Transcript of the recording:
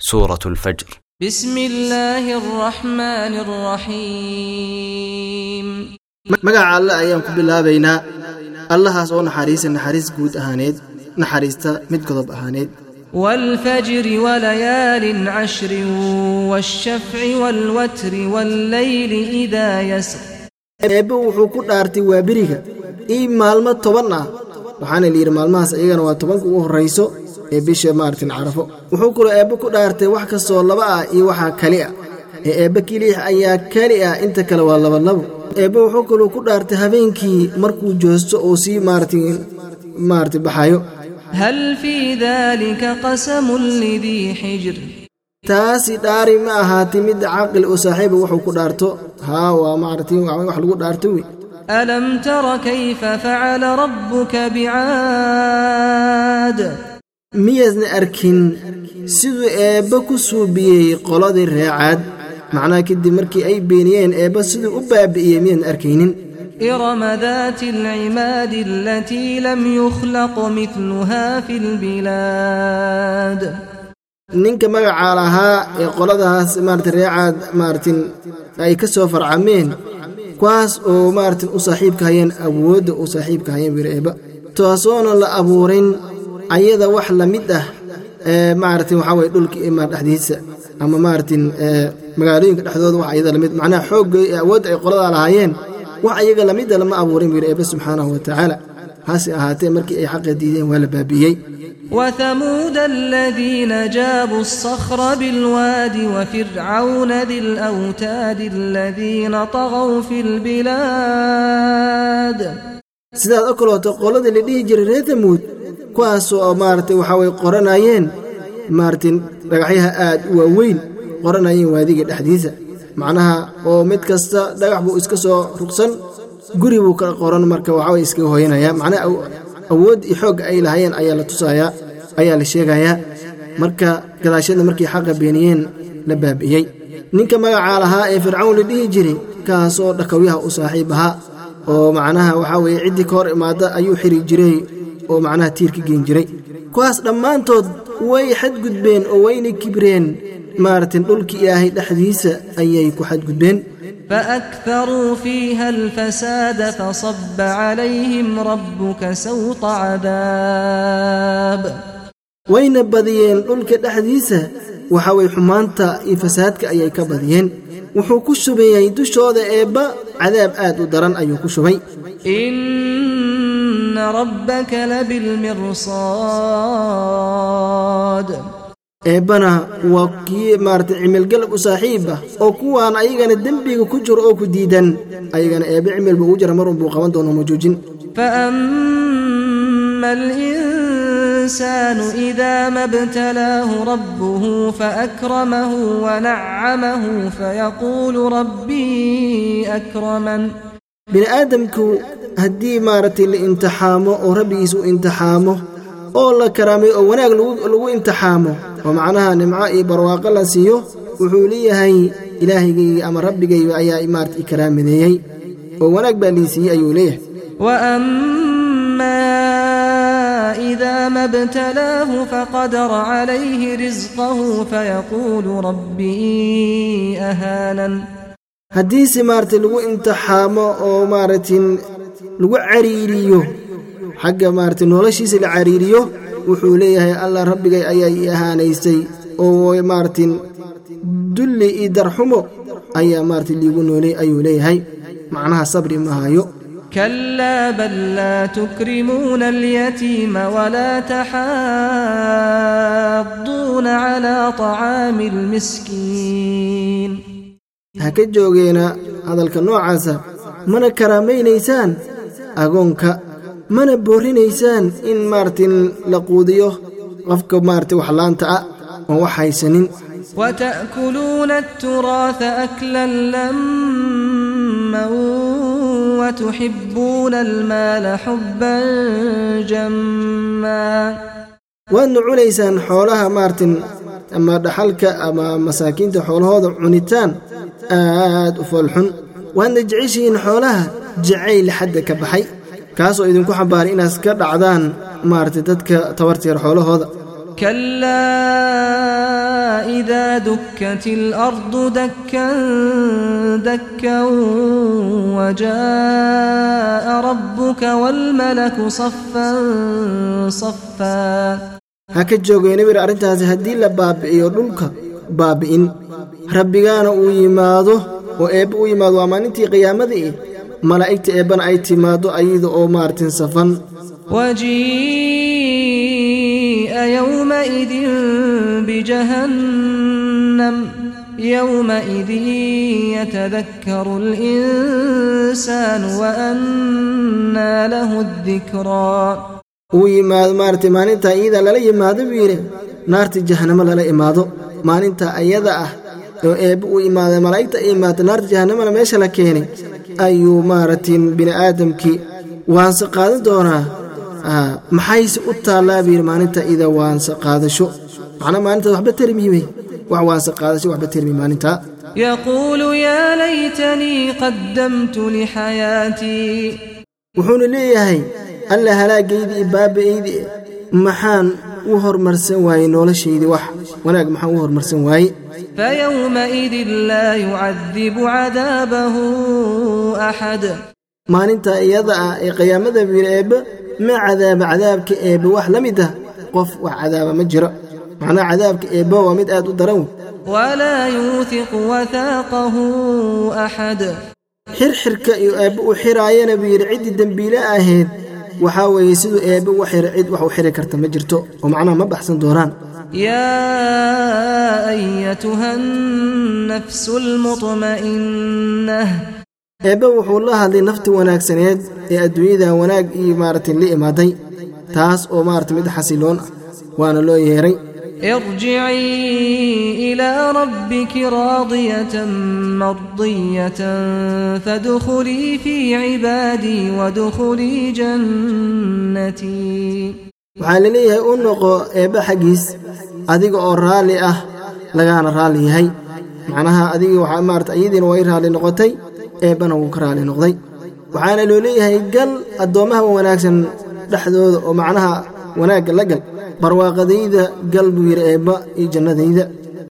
سورة الفجر بسم الله الرحمن الرحيم magaca alle ayaan ku bilaabaynaa allahaas oo naxariisa naxariis guud ahaaneed naxariista mid godob ahaaneed والفجر وليال عشر والشفع والوتر والليل إذا يسر eebbe wuxuu ku dhaartay waa beriga ii maalmo toban ah waxaana layidhi maalmahaas iyagana waa tobanka ugu horrayso ee bisha maartin carafo. Wuxuu kaloo eebbe ku dhaartay wax kastoo laba ah iyo waxaa kali ah. Ee eebbe keliix ayaa keli ah inta kale waa labalabo eebbe wuxuu kaloo ku dhaartay habeenkii markuu joosto uu sii maartin maarti baxayo. Taasi dhaari ma ahaati mid caqil oo saaxiiba wuxuu ku dhaarto. Haa waa maartiin wax lagu dhaarto wey alam tara kayfa facala rabbuka bicaad miyaasna arkin siduu eebbe ku suubiyey qoladii reecaad macnaha kadib markii ay beeniyeen eebbe siduu u baabi'iyey miyaasna arkaynin إرم ذات العماد التي لم يخلق مثلها في البلاد ninka magacaa lahaa ee qoladahaas maarata reecaad maaratin ay ka soo farcameen kuwaas oo maaratin u saaxiibka hayeen awoodda u saaxiibka hayeen wiir eebba taasoona la abuurin ayada wax la mid ah ee maaratin waxaa weye dhulka imaa dhexdiisa ama maaratin magaalooyinka dhexdooda wax ayada lamid macnaha xoogga ee awoodda ay qoladaa lahaayeen wax ayaga lamida lama abuurin wiir eebbe subxaanahu wa tacaala hase ahaatee markii ay xaqa diideen waa la baabi'iyey وثمود الذين جابوا الصخر بالواد وفرعون ذي الأوتاد الذين طغوا في البلاد sidaad o kalooto qoladii la dhihi jiray reer tamuud kuwaasoo maaragtay waxaa qoranayeen maaragtay dhagaxyaha aad u waaweyn qoranayeen waadiga dhexdiisa. Macnaha oo mid kasta dhagax buu iska soo rugsan guri buu ka qoran marka waxaa way iskaga hooyanayaa macnaha awood iyo xoogga ay lahaayeen ayaa la tusayaa ayaa la sheegayaa. Marka gadaashada markii xaqa beeniyeen la baabi'iyey ninka magacaa lahaa ee fircawn la dhihi jiray kaasoo dhakawyaha u saaxiib ahaa oo macnaha waxaa weeye ciddii ka hor imaada ayuu xiri jiray oo macnaha tiir ka geen jiray kuwaas dhammaantood way xadgudbeen oo wayna kibreen maaragtin dhulka ilaahay dhexdiisa ayay ku xadgudbeen فأكثروا فيها الفساد فصب عليهم ربك سوط عذاب wayna badiyeen dhulka dhexdiisa waxa way xumaanta iyo fasaadka ayay ka badiyeen wuxuu ku shubayey dushooda eebba cadaab aad u daran ayuu ku shubay إن ربك لبالمرصاد eebbana waa kii maarata cimilgalab u saaxiib ah oo kuwaan ayagana dembiga ku jiro oo ku diidan ayagana eebbe cimilba ugu jira mar unbuu qaban doono ma joojin فأما الإنسان إذا ما ابتلاه ربه فأكرمه ونعمه فيقول ربي أكرمن bini aadamku haddii maaragtay la imtixaamo oo rabbigiis u imtixaamo oo la karaamay oo wanaag lagu imtixaamo oo macnaha nimco iyo barwaaqo la siiyo wuxuu leeyahay ilaahaygaygii ama rabbigayga ayaa maarata i karaamadeeyey oo wanaag baa lii siiyey ayuu leeyahay وأما إذا ما ابتلاه فقدر عليه رزقه فيقول ربي أهانن haddiise maaragtay lagu imtixaamo oo maaragtin lagu cariiriyo. Xagga maarata noloshiisa la cariiriyo wuxuu leeyahay allah rabbigay ayaa i ahaanaysay oo maaratin dulli io darxumo ayaa maarata liigu noolay ayuu leeyahay. Macnaha sabri ma hayo. Kla bal laa tukrimuuna alyatiima wla taxaaduuna cla طacaami اlmiskiin ha ka joogeena hadalka noocaasa. Mana karaamaynaysaan? agoonka. Mana boorinaysaan in maartin la quudiyo. Qofka maarata wax laanta ah oon wax haysanin wtaakuluuna aturaatha aklan lamman watuxibuuna almaala xubban jammaa waadna cunaysaan xoolaha maartin ama dhaxalka ama masaakiinta xoolahooda cunitaan aad u foolxun waadna jeceshihiin xoolaha jacayl xadda ka baxay kaasoo idinku xambaaray inaad ka dhacdaan maaragtay dadka tabarteer xoolahooda كلا وإذا دكت الأرض دكا دكا وجاء ربك والملك صفا صفا ha ka joogeen bir arrintaasi haddii la baabi'iyo dhulka baabi'in rabbigaana uu yimaado oo eebbe u yimaado waa maalintii qiyaamadii malaa'igta eebbana ay timaado ayada oo maartin safan. wajii'a yowmaidin bijahannam yowmaidin yatadakkaru linsaanu waannaa lahu dikraa uu yimaado maaragtay maalintaa iyadaa lala yimaado buu yidhi naartii jahanamo lala imaado. Maalinta ayada ah oo eebbe uu imaada malaa'igta ay imaata naarta jahannamana meesha la keenay ayuu maaragtay bini aadamkii waanse qaadan doonaa? Ah, Maxayse u taallaa buu maalinta ida waanse qaadasho. Macnaa maalintaas waxba termiimey wax waanse qaadasho waxba termi maalintaa yaquulu yaa laytanii qaddamtu lixayaatii wuxuuna leeyahay alla halaagaydii baaba'aydii maxaan u hormarsan waaye noloshaydii wax wanaag maxaan u hormarsan waaye fayowmaidin laa yucadibu cadaabahu axad maalinta iyada ah ee qiyaamada wiil eebbe ma cadaaba cadaabka eebbe wax la mid ah. Qof wax cadaaba ma jiro. Macnaha cadaabka eebbe waa mid aad u daran wey walaa yuuhiqu wathaaqahu axad xirxirka iyo eebbe u xiraayana buu yidhi ciddii dembiile ahayd. Waxaa weeye siduu eebbe u xira cid wax u xiri karta ma jirto. Oo macnaha ma baxsan doonaan eebbe wuxuu la hadlay nafti wanaagsaneed ee adduunyada wanaag iyo maaragtay la imaaday taas oo maarata mid xasiloon ah waana loo yeeray. Irjicii ilaa rabbiki raadiyatan mardiyatan fadkhulii fii cibaadii wadkhulii jannatii waxaa la leeyahay u noqo eebbe xaggiis adiga oo raalli ah lagaana raalli yahay. Macnaha adigii waxaa maarata iyadiina way raalli noqotay eebbana wuu ka raalli noqday. Waxaana loo leeyahay gal addoommaha wanaagsan dhexdooda oo macnaha wanaagga la gal barwaaqadayda gal buu yidhi eebba iyo jannadayda